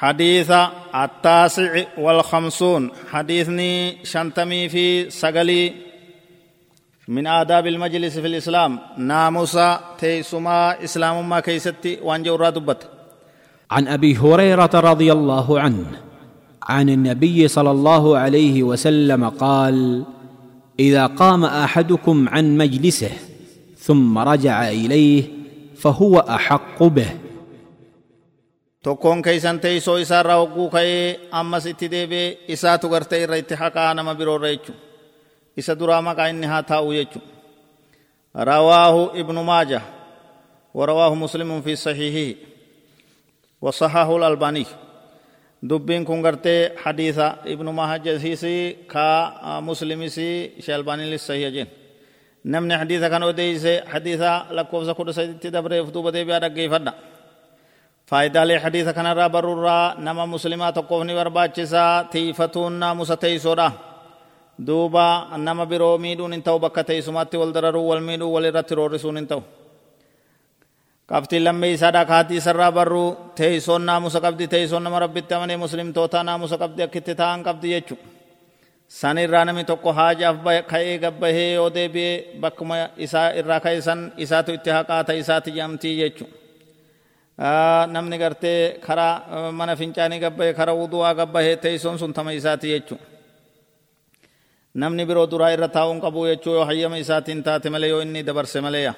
حديث التاسع والخمسون. حديثني شنتمي في سقلي. من آداب المجلس في الإسلام. ناموسا تيسما إسلام ما كيستي وانجورا دبت عن أبي هريرة رضي الله عنه عن النبي صلى الله عليه وسلم قال إذا قام أحدكم عن مجلسه ثم رجع إليه فهو أحق به. tokkoon keeysan teeysoo isaarraa hogguu ka'ee ammas itti deebi'ee isaatu gartee irra itti haqaa nama biroorra jechu isa duraa maqaa inni haa taa'u jechu rawaahu ibnu maaja warawaahu muslimun fi sahiihihi wasahahu lalbaanii dubbiin kun gartee hadiisa ibnu mahajasiisi kaa muslimisi ishee albaanii lissahiya jeen namni hadiisa kan odeeyse hadiisa lakkoofsa kudha saditti dabreef duuba deebi'aa dhaggeeffadha faayidaalee hadiisa kanarraa barruurraa nama muslimaa tokkoof ni barbaachisaa tiifatuun naamusa teeysoodha duuba nama biroo miidhuun hin ta'u bakka teeysumaatti wal dararuu wal miidhuu wal irratti roorrisuun hin ta'u qabxiin lammee isaadha kaatii isarraa barruu teeysoon naamusa qabdi teeysoon nama rabbitti amanee muslimtoota naamusa qabdi akkitti ta'an qabdi jechu san irraa namni tokko haajaaf ka'ee gabbahee yoo deebi'ee bakkuma isaa irraa ka'e san isaatu itti haqaata isaati jamtii jechuudha namni gartee karaa mana fincaanii gabbahe karaa wudu'aa gabbahee teessoon sun tama isaati jechuudha. namni biroo duraa irra taa'uun qabu jechuu yoo hayyama isaatiin taate malee yoo inni dabarse maleeya.